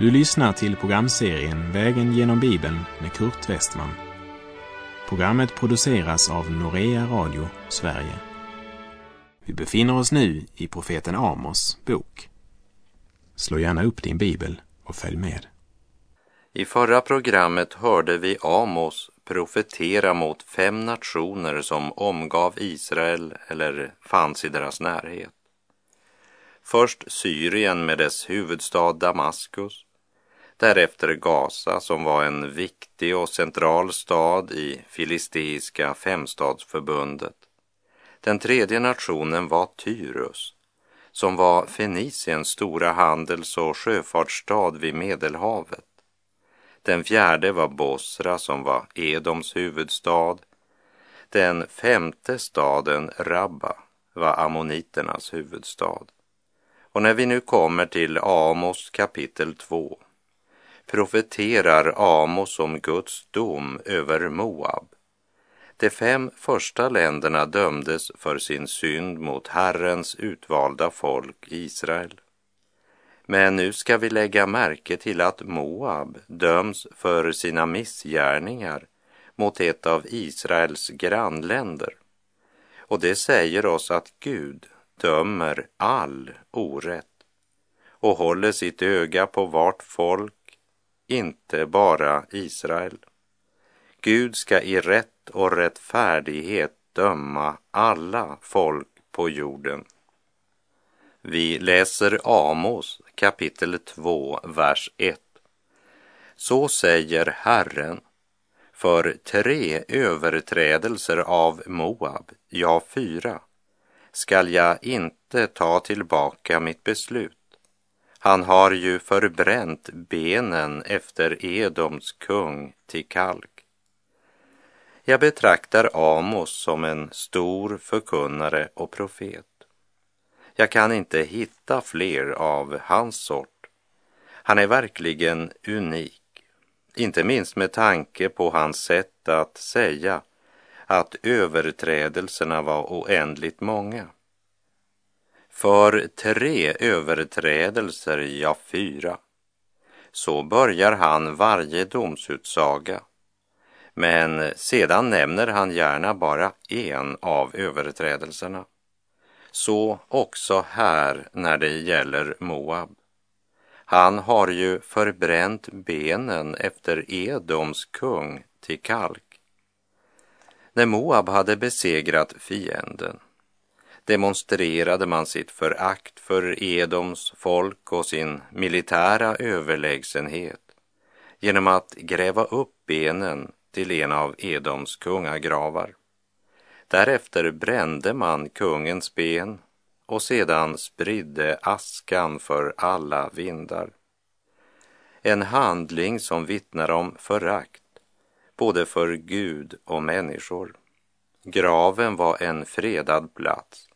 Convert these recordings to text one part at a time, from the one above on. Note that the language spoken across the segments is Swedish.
Du lyssnar till programserien Vägen genom Bibeln med Kurt Westman. Programmet produceras av Norea Radio Sverige. Vi befinner oss nu i profeten Amos bok. Slå gärna upp din bibel och följ med. I förra programmet hörde vi Amos profetera mot fem nationer som omgav Israel eller fanns i deras närhet. Först Syrien med dess huvudstad Damaskus, därefter Gaza som var en viktig och central stad i filisteiska femstadsförbundet. Den tredje nationen var Tyrus, som var Feniciens stora handels och sjöfartsstad vid Medelhavet. Den fjärde var Bosra som var Edoms huvudstad. Den femte staden, Rabba, var ammoniternas huvudstad. Och när vi nu kommer till Amos kapitel 2 profeterar Amos om Guds dom över Moab. De fem första länderna dömdes för sin synd mot Herrens utvalda folk Israel. Men nu ska vi lägga märke till att Moab döms för sina missgärningar mot ett av Israels grannländer. Och det säger oss att Gud dömer all orätt och håller sitt öga på vart folk, inte bara Israel. Gud ska i rätt och rättfärdighet döma alla folk på jorden. Vi läser Amos kapitel 2, vers 1. Så säger Herren, för tre överträdelser av Moab, ja fyra, skall jag inte ta tillbaka mitt beslut. Han har ju förbränt benen efter Edoms kung till kalk. Jag betraktar Amos som en stor förkunnare och profet. Jag kan inte hitta fler av hans sort. Han är verkligen unik, inte minst med tanke på hans sätt att säga att överträdelserna var oändligt många. För tre överträdelser, ja fyra, så börjar han varje domsutsaga. Men sedan nämner han gärna bara en av överträdelserna. Så också här när det gäller Moab. Han har ju förbränt benen efter Edoms kung till kalk. När Moab hade besegrat fienden demonstrerade man sitt förakt för Edoms folk och sin militära överlägsenhet genom att gräva upp benen till en av Edoms kungagravar. Därefter brände man kungens ben och sedan spridde askan för alla vindar. En handling som vittnar om förakt både för Gud och människor. Graven var en fredad plats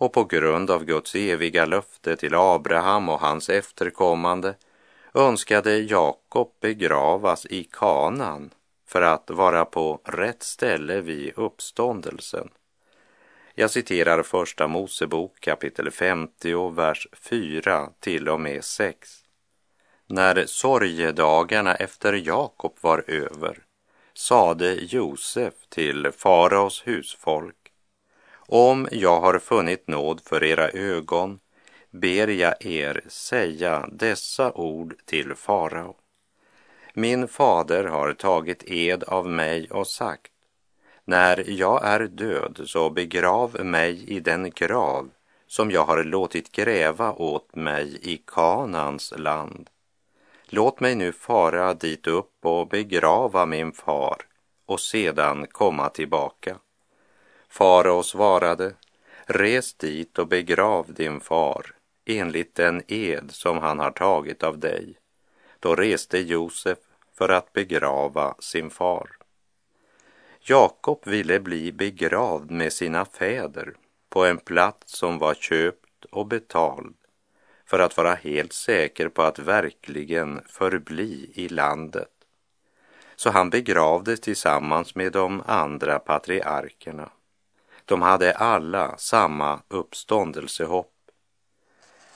och på grund av Guds eviga löfte till Abraham och hans efterkommande önskade Jakob begravas i Kanan för att vara på rätt ställe vid uppståndelsen. Jag citerar första Mosebok kapitel 50, vers 4 till och med 6. När sorgedagarna efter Jakob var över sade Josef till faraos husfolk om jag har funnit nåd för era ögon ber jag er säga dessa ord till farao. Min fader har tagit ed av mig och sagt, när jag är död så begrav mig i den grav som jag har låtit gräva åt mig i Kanans land. Låt mig nu fara dit upp och begrava min far och sedan komma tillbaka. Farao svarade, res dit och begrav din far enligt den ed som han har tagit av dig. Då reste Josef för att begrava sin far. Jakob ville bli begravd med sina fäder på en plats som var köpt och betald för att vara helt säker på att verkligen förbli i landet. Så han begravdes tillsammans med de andra patriarkerna. De hade alla samma uppståndelsehopp.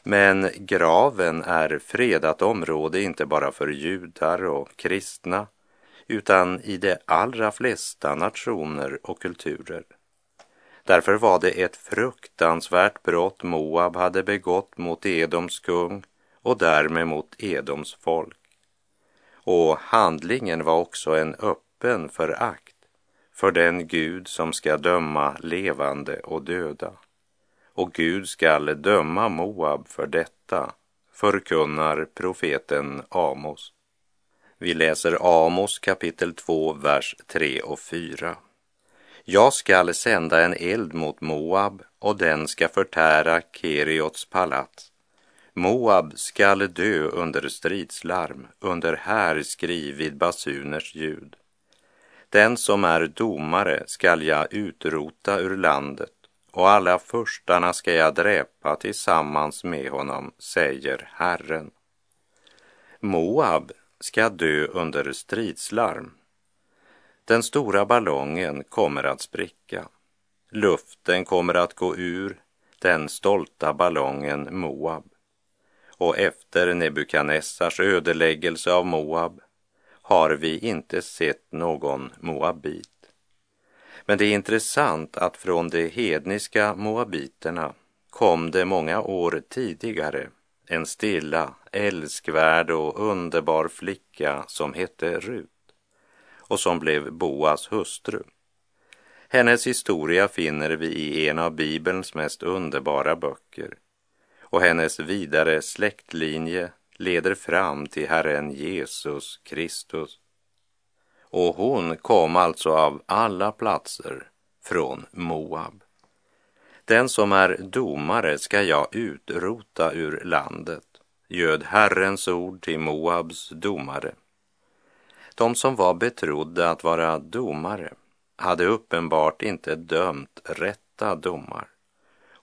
Men graven är fredat område inte bara för judar och kristna utan i de allra flesta nationer och kulturer. Därför var det ett fruktansvärt brott Moab hade begått mot Edoms kung och därmed mot Edoms folk. Och handlingen var också en öppen förakt för den Gud som ska döma levande och döda. Och Gud skall döma Moab för detta, förkunnar profeten Amos. Vi läser Amos kapitel 2, vers 3 och 4. Jag skall sända en eld mot Moab och den ska förtära Keriots palats. Moab skall dö under stridslarm, under härskri vid basuners ljud. Den som är domare skall jag utrota ur landet och alla förstarna ska jag dräpa tillsammans med honom, säger Herren. Moab ska dö under stridslarm. Den stora ballongen kommer att spricka. Luften kommer att gå ur den stolta ballongen Moab. Och efter Nebukadnessars ödeläggelse av Moab har vi inte sett någon moabit. Men det är intressant att från de hedniska moabiterna kom det många år tidigare en stilla, älskvärd och underbar flicka som hette Rut och som blev Boas hustru. Hennes historia finner vi i en av Bibelns mest underbara böcker och hennes vidare släktlinje leder fram till Herren Jesus Kristus. Och hon kom alltså av alla platser från Moab. Den som är domare ska jag utrota ur landet, göd Herrens ord till Moabs domare. De som var betrodda att vara domare hade uppenbart inte dömt rätta domar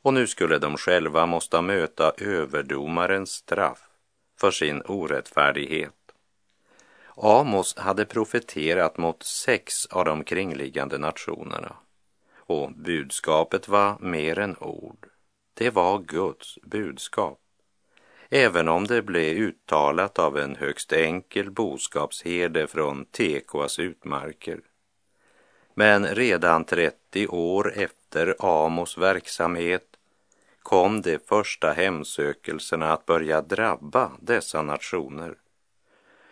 och nu skulle de själva måste möta överdomarens straff för sin orättfärdighet. Amos hade profeterat mot sex av de kringliggande nationerna och budskapet var mer än ord. Det var Guds budskap. Även om det blev uttalat av en högst enkel boskapsherde från Tekoas utmarker. Men redan 30 år efter Amos verksamhet kom de första hemsökelserna att börja drabba dessa nationer.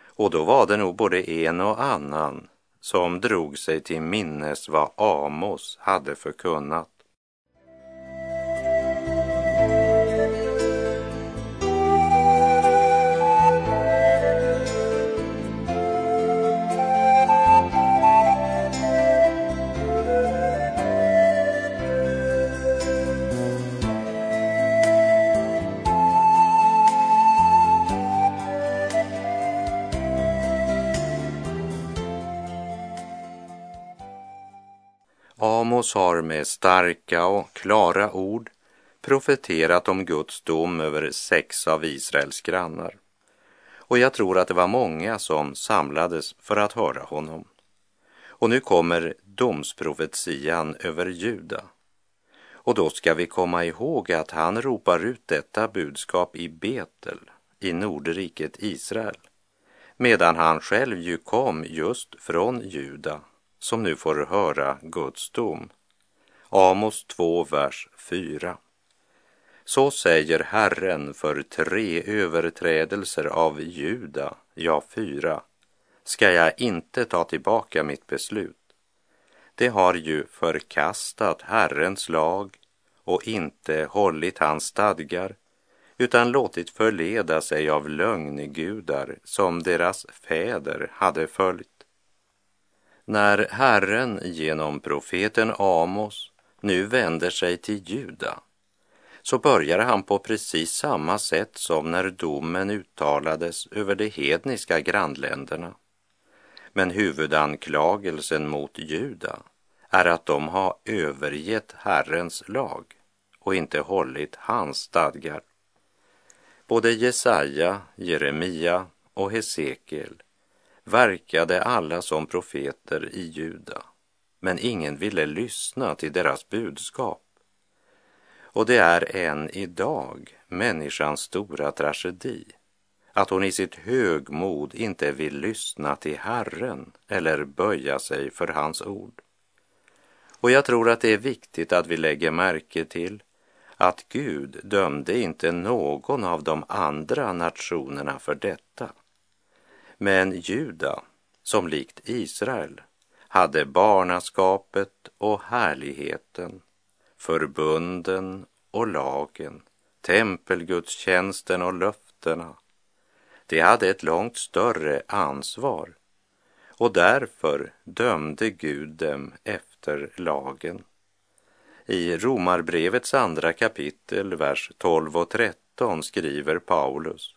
Och då var det nog både en och annan som drog sig till minnes vad Amos hade förkunnat. Amos har med starka och klara ord profeterat om Guds dom över sex av Israels grannar. Och jag tror att det var många som samlades för att höra honom. Och nu kommer domsprofetian över Juda. Och då ska vi komma ihåg att han ropar ut detta budskap i Betel, i Nordriket Israel, medan han själv ju kom just från Juda som nu får höra Guds dom. Amos 2, vers 4. Så säger Herren för tre överträdelser av Juda, ja fyra, ska jag inte ta tillbaka mitt beslut. Det har ju förkastat Herrens lag och inte hållit hans stadgar utan låtit förleda sig av lögngudar som deras fäder hade följt. När Herren genom profeten Amos nu vänder sig till Juda så börjar han på precis samma sätt som när domen uttalades över de hedniska grannländerna. Men huvudanklagelsen mot Juda är att de har övergett Herrens lag och inte hållit hans stadgar. Både Jesaja, Jeremia och Hesekiel verkade alla som profeter i Juda, men ingen ville lyssna till deras budskap. Och det är än idag människans stora tragedi att hon i sitt högmod inte vill lyssna till Herren eller böja sig för hans ord. Och jag tror att det är viktigt att vi lägger märke till att Gud dömde inte någon av de andra nationerna för detta. Men Juda, som likt Israel, hade barnaskapet och härligheten, förbunden och lagen, tempelgudstjänsten och löftena. De hade ett långt större ansvar och därför dömde Gud dem efter lagen. I Romarbrevets andra kapitel, vers 12 och 13 skriver Paulus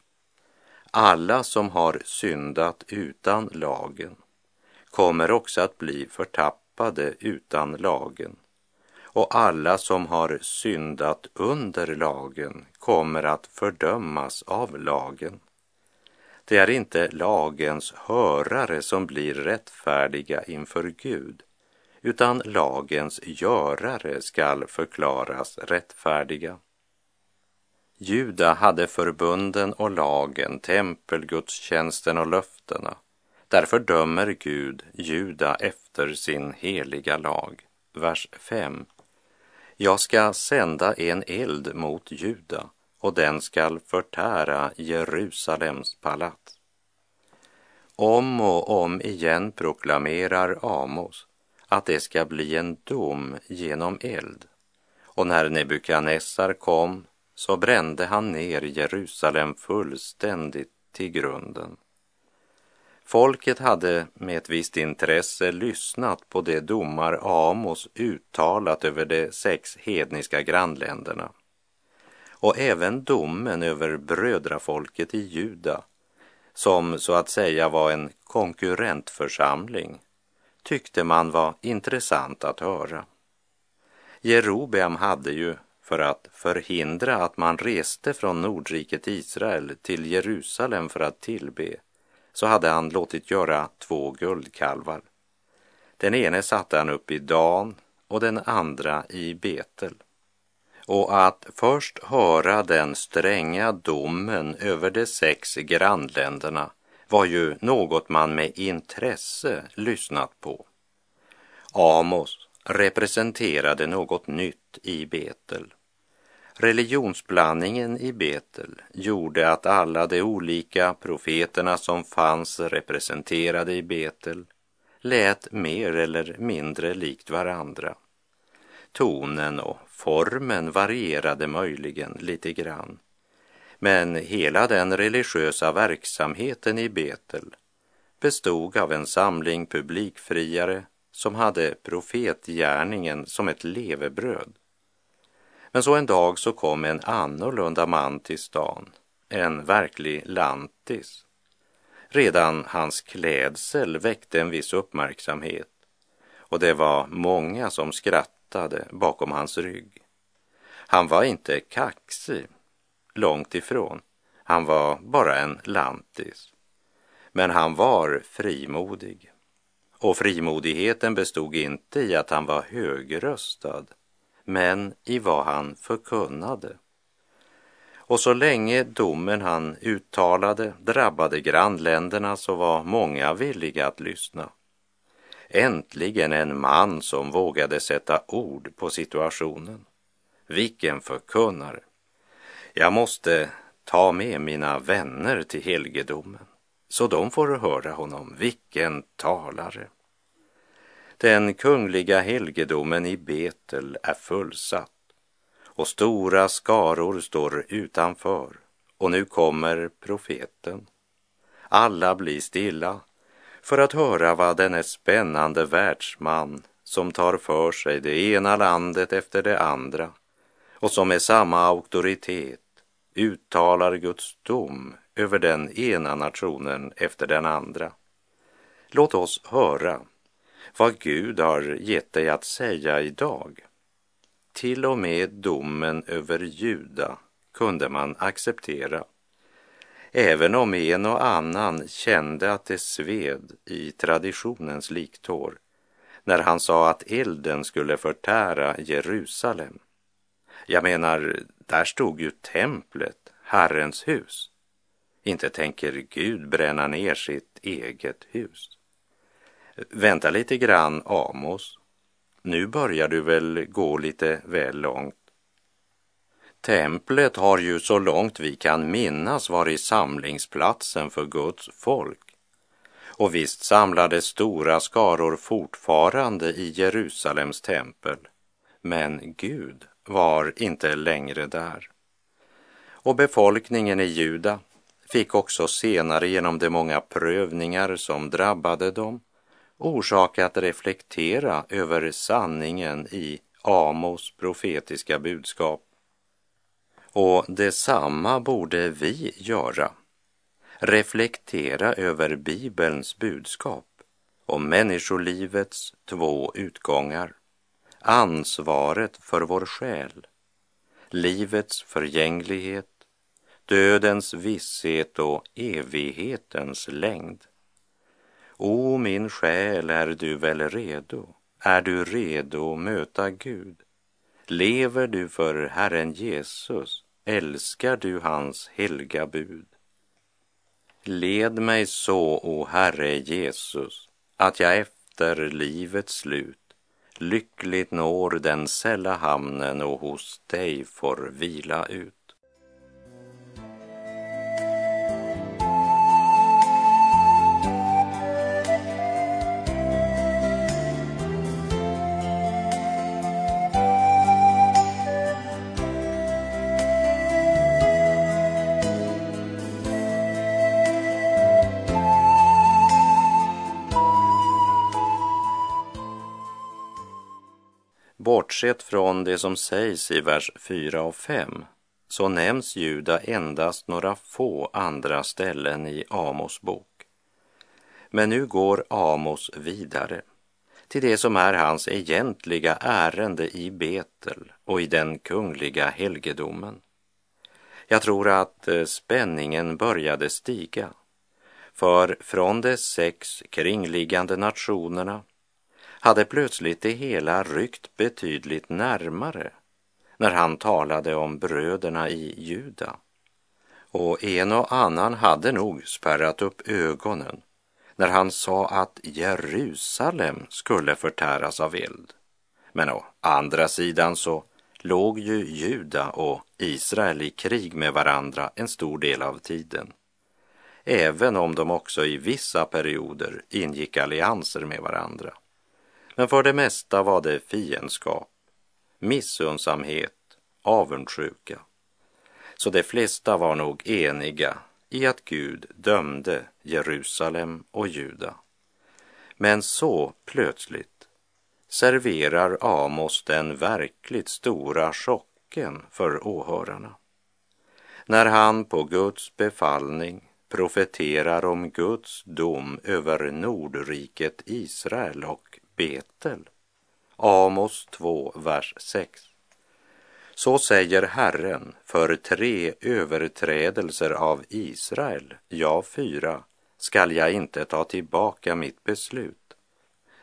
alla som har syndat utan lagen kommer också att bli förtappade utan lagen. Och alla som har syndat under lagen kommer att fördömas av lagen. Det är inte lagens hörare som blir rättfärdiga inför Gud, utan lagens görare skall förklaras rättfärdiga. Juda hade förbunden och lagen, tempelgudstjänsten och löftena. Därför dömer Gud Juda efter sin heliga lag. Vers 5. Jag ska sända en eld mot Juda och den skall förtära Jerusalems palats. Om och om igen proklamerar Amos att det ska bli en dom genom eld. Och när Nebukadnessar kom så brände han ner Jerusalem fullständigt till grunden. Folket hade med ett visst intresse lyssnat på de domar Amos uttalat över de sex hedniska grannländerna och även domen över brödrafolket i Juda som så att säga var en konkurrentförsamling tyckte man var intressant att höra. Jerobeam hade ju för att förhindra att man reste från Nordriket Israel till Jerusalem för att tillbe, så hade han låtit göra två guldkalvar. Den ene satte han upp i Dan och den andra i Betel. Och att först höra den stränga domen över de sex grannländerna var ju något man med intresse lyssnat på. Amos representerade något nytt i Betel. Religionsblandningen i Betel gjorde att alla de olika profeterna som fanns representerade i Betel lät mer eller mindre likt varandra. Tonen och formen varierade möjligen lite grann. Men hela den religiösa verksamheten i Betel bestod av en samling publikfriare som hade profetgärningen som ett levebröd. Men så en dag så kom en annorlunda man till stan, en verklig lantis. Redan hans klädsel väckte en viss uppmärksamhet och det var många som skrattade bakom hans rygg. Han var inte kaxig, långt ifrån. Han var bara en lantis. Men han var frimodig. Och frimodigheten bestod inte i att han var högröstad, men i vad han förkunnade. Och så länge domen han uttalade drabbade grannländerna så var många villiga att lyssna. Äntligen en man som vågade sätta ord på situationen. Vilken förkunnare! Jag måste ta med mina vänner till helgedomen så de får höra honom. Vilken talare! Den kungliga helgedomen i Betel är fullsatt och stora skaror står utanför och nu kommer profeten. Alla blir stilla för att höra vad denne spännande världsman som tar för sig det ena landet efter det andra och som med samma auktoritet uttalar Guds dom över den ena nationen efter den andra. Låt oss höra vad Gud har gett dig att säga idag. Till och med domen över Juda kunde man acceptera, även om en och annan kände att det sved i traditionens liktår när han sa att elden skulle förtära Jerusalem. Jag menar, där stod ju templet, Herrens hus. Inte tänker Gud bränna ner sitt eget hus. Vänta lite grann, Amos. Nu börjar du väl gå lite väl långt. Templet har ju så långt vi kan minnas varit samlingsplatsen för Guds folk. Och visst samlades stora skaror fortfarande i Jerusalems tempel. Men Gud var inte längre där. Och befolkningen i Juda fick också senare genom de många prövningar som drabbade dem orsak att reflektera över sanningen i Amos profetiska budskap. Och detsamma borde vi göra. Reflektera över Bibelns budskap om människolivets två utgångar. Ansvaret för vår själ, livets förgänglighet, dödens visshet och evighetens längd. O min själ, är du väl redo? Är du redo att möta Gud? Lever du för Herren Jesus? Älskar du hans helga bud? Led mig så, o Herre Jesus, att jag efter livets slut lyckligt når den sälla hamnen och hos dig får vila ut. Bortsett från det som sägs i vers 4 och 5 så nämns Juda endast några få andra ställen i Amos bok. Men nu går Amos vidare till det som är hans egentliga ärende i Betel och i den kungliga helgedomen. Jag tror att eh, spänningen började stiga, för från de sex kringliggande nationerna hade plötsligt det hela ryckt betydligt närmare när han talade om bröderna i Juda. Och en och annan hade nog spärrat upp ögonen när han sa att Jerusalem skulle förtäras av eld. Men å andra sidan så låg ju Juda och Israel i krig med varandra en stor del av tiden. Även om de också i vissa perioder ingick allianser med varandra. Men för det mesta var det fiendskap, missundsamhet, avundsjuka. Så de flesta var nog eniga i att Gud dömde Jerusalem och Juda. Men så plötsligt serverar Amos den verkligt stora chocken för åhörarna. När han på Guds befallning profeterar om Guds dom över Nordriket Israel och Betel. Amos 2, vers 6. Så säger Herren, för tre överträdelser av Israel, ja fyra, skall jag inte ta tillbaka mitt beslut.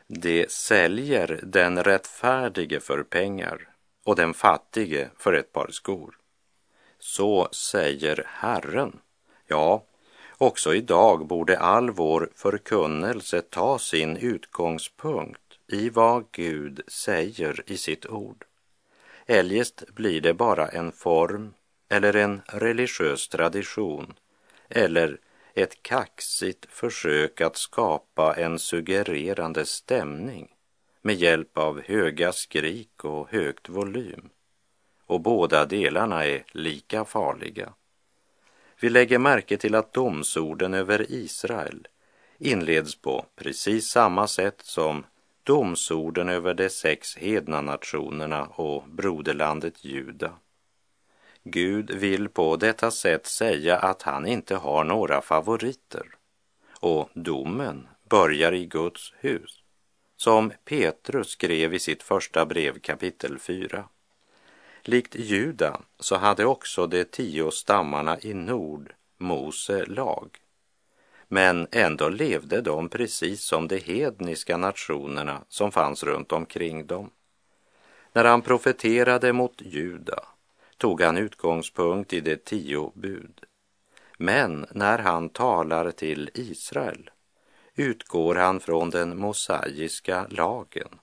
Det säljer den rättfärdige för pengar och den fattige för ett par skor. Så säger Herren. Ja, också idag borde all vår förkunnelse ta sin utgångspunkt i vad Gud säger i sitt ord. Eljest blir det bara en form eller en religiös tradition eller ett kaxigt försök att skapa en suggererande stämning med hjälp av höga skrik och högt volym. Och båda delarna är lika farliga. Vi lägger märke till att domsorden över Israel inleds på precis samma sätt som domsorden över de sex hedna nationerna och broderlandet Juda. Gud vill på detta sätt säga att han inte har några favoriter och domen börjar i Guds hus, som Petrus skrev i sitt första brev kapitel 4. Likt Juda så hade också de tio stammarna i nord Mose lag. Men ändå levde de precis som de hedniska nationerna som fanns runt omkring dem. När han profeterade mot Juda tog han utgångspunkt i de tio bud. Men när han talar till Israel utgår han från den mosaiska lagen,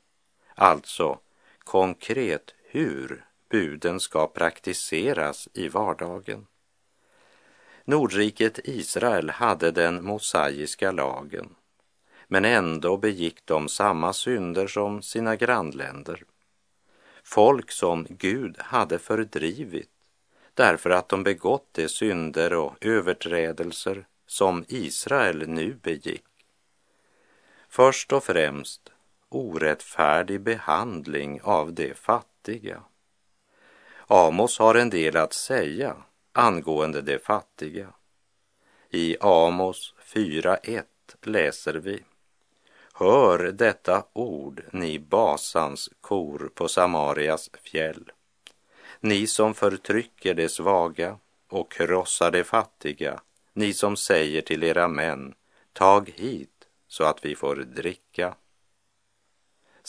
alltså konkret hur buden ska praktiseras i vardagen. Nordriket Israel hade den mosaiska lagen, men ändå begick de samma synder som sina grannländer. Folk som Gud hade fördrivit därför att de begått de synder och överträdelser som Israel nu begick. Först och främst orättfärdig behandling av de fattiga. Amos har en del att säga angående de fattiga. I Amos 4.1 läser vi Hör detta ord, ni Basans kor på Samarias fjäll. Ni som förtrycker de svaga och krossar de fattiga, ni som säger till era män, tag hit så att vi får dricka.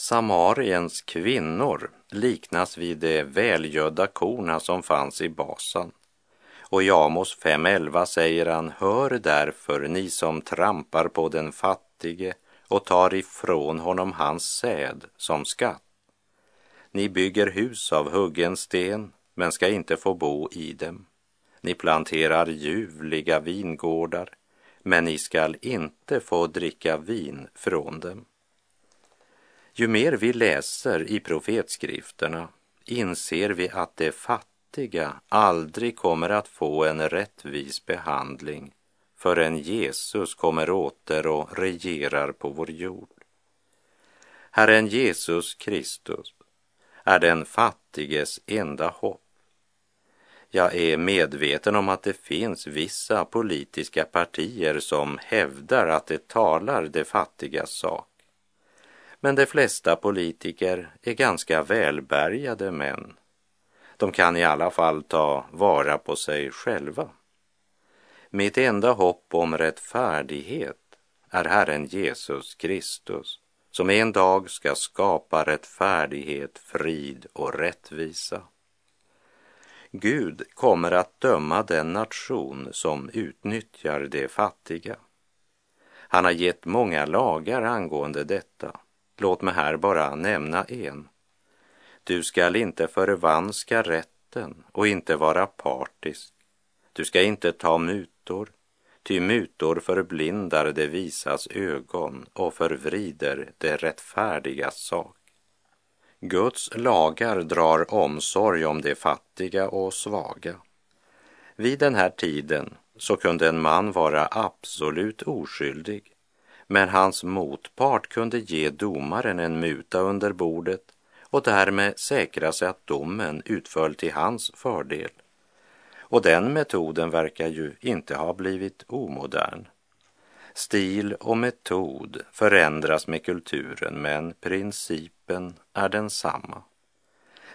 Samariens kvinnor liknas vid de välgödda korna som fanns i Basan. Och i Amos 5.11 säger han, hör därför ni som trampar på den fattige och tar ifrån honom hans säd som skatt. Ni bygger hus av huggen sten, men ska inte få bo i dem. Ni planterar ljuvliga vingårdar, men ni skall inte få dricka vin från dem. Ju mer vi läser i profetskrifterna inser vi att de fattiga aldrig kommer att få en rättvis behandling förrän Jesus kommer åter och regerar på vår jord. Herren Jesus Kristus är den fattiges enda hopp. Jag är medveten om att det finns vissa politiska partier som hävdar att det talar de fattigas sak. Men de flesta politiker är ganska välbärgade män. De kan i alla fall ta vara på sig själva. Mitt enda hopp om rättfärdighet är Herren Jesus Kristus som en dag ska skapa rättfärdighet, frid och rättvisa. Gud kommer att döma den nation som utnyttjar de fattiga. Han har gett många lagar angående detta. Låt mig här bara nämna en. Du skall inte förvanska rätten och inte vara partisk. Du skall inte ta mutor, ty mutor förblindar det visas ögon och förvrider det rättfärdigas sak. Guds lagar drar omsorg om de fattiga och svaga. Vid den här tiden så kunde en man vara absolut oskyldig, men hans motpart kunde ge domaren en muta under bordet och därmed säkra sig att domen utföll till hans fördel. Och den metoden verkar ju inte ha blivit omodern. Stil och metod förändras med kulturen, men principen är densamma.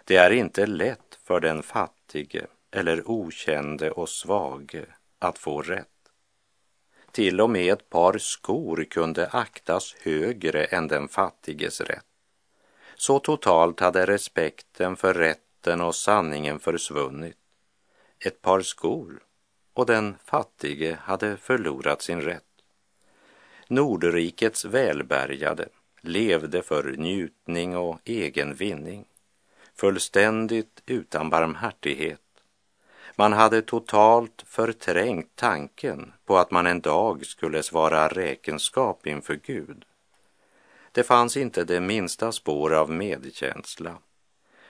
Det är inte lätt för den fattige eller okände och svage att få rätt. Till och med ett par skor kunde aktas högre än den fattiges rätt. Så totalt hade respekten för rätten och sanningen försvunnit. Ett par skor och den fattige hade förlorat sin rätt. Nordrikets välbärgade levde för njutning och egen vinning, fullständigt utan barmhärtighet. Man hade totalt förträngt tanken på att man en dag skulle svara räkenskap inför Gud. Det fanns inte det minsta spår av medkänsla,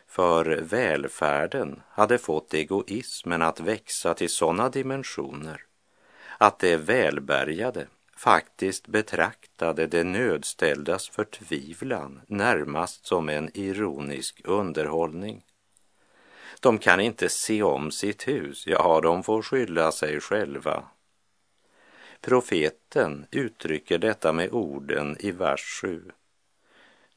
för välfärden hade fått egoismen att växa till sådana dimensioner att det välbärgade faktiskt betraktade de nödställdas förtvivlan närmast som en ironisk underhållning. De kan inte se om sitt hus, ja, de får skylla sig själva. Profeten uttrycker detta med orden i vers 7.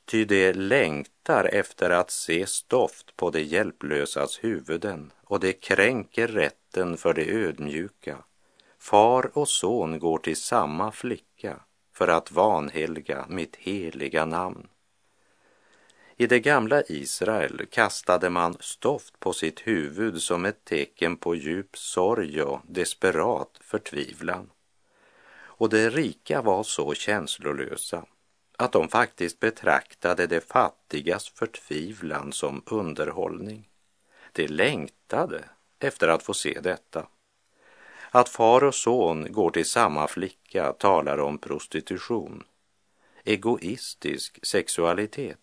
Ty de längtar efter att se stoft på de hjälplösas huvuden och det kränker rätten för de ödmjuka Far och son går till samma flicka för att vanhelga mitt heliga namn. I det gamla Israel kastade man stoft på sitt huvud som ett tecken på djup sorg och desperat förtvivlan. Och de rika var så känslolösa att de faktiskt betraktade de fattigas förtvivlan som underhållning. De längtade efter att få se detta. Att far och son går till samma flicka talar om prostitution, egoistisk sexualitet.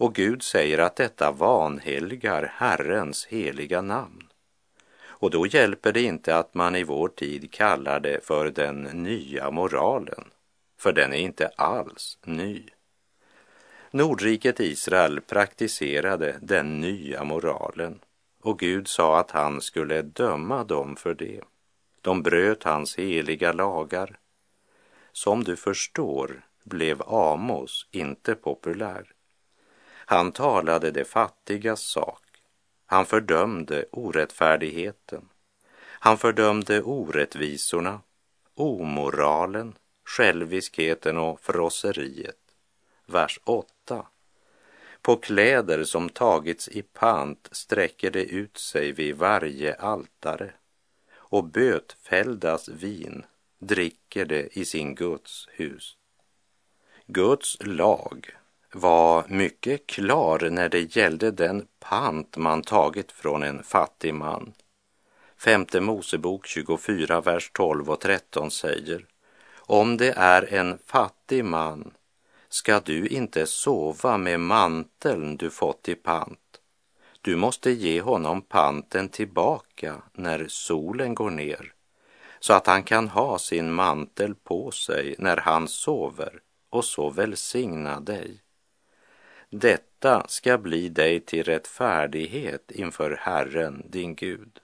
Och Gud säger att detta vanhelgar Herrens heliga namn. Och då hjälper det inte att man i vår tid kallar det för den nya moralen, för den är inte alls ny. Nordriket Israel praktiserade den nya moralen och Gud sa att han skulle döma dem för det. De bröt hans heliga lagar. Som du förstår blev Amos inte populär. Han talade de fattigas sak. Han fördömde orättfärdigheten. Han fördömde orättvisorna, omoralen, själviskheten och frosseriet. Vers 8. På kläder som tagits i pant sträcker det ut sig vid varje altare och bötfälldas vin dricker det i sin Guds hus. Guds lag var mycket klar när det gällde den pant man tagit från en fattig man. Femte Mosebok 24, vers 12 och 13 säger Om det är en fattig man ska du inte sova med manteln du fått i pant. Du måste ge honom panten tillbaka när solen går ner så att han kan ha sin mantel på sig när han sover och så välsigna dig. Detta ska bli dig till rättfärdighet inför Herren, din Gud.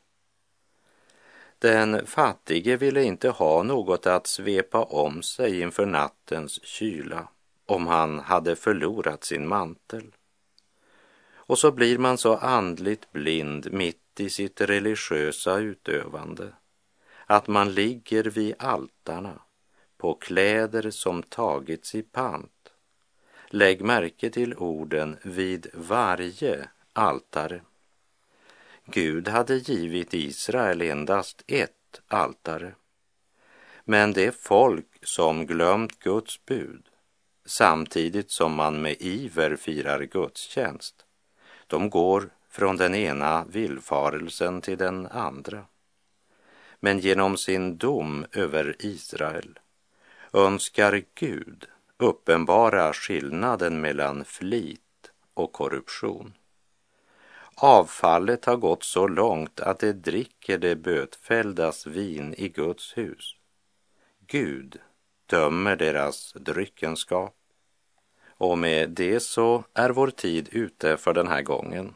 Den fattige ville inte ha något att svepa om sig inför nattens kyla om han hade förlorat sin mantel. Och så blir man så andligt blind mitt i sitt religiösa utövande att man ligger vid altarna på kläder som tagits i pant Lägg märke till orden vid varje altare. Gud hade givit Israel endast ett altare. Men det folk som glömt Guds bud samtidigt som man med iver firar gudstjänst, de går från den ena villfarelsen till den andra. Men genom sin dom över Israel önskar Gud uppenbara skillnaden mellan flit och korruption. Avfallet har gått så långt att det dricker det bötfälldas vin i Guds hus. Gud dömer deras dryckenskap. Och med det så är vår tid ute för den här gången.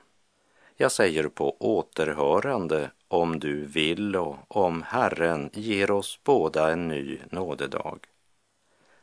Jag säger på återhörande om du vill och om Herren ger oss båda en ny nådedag.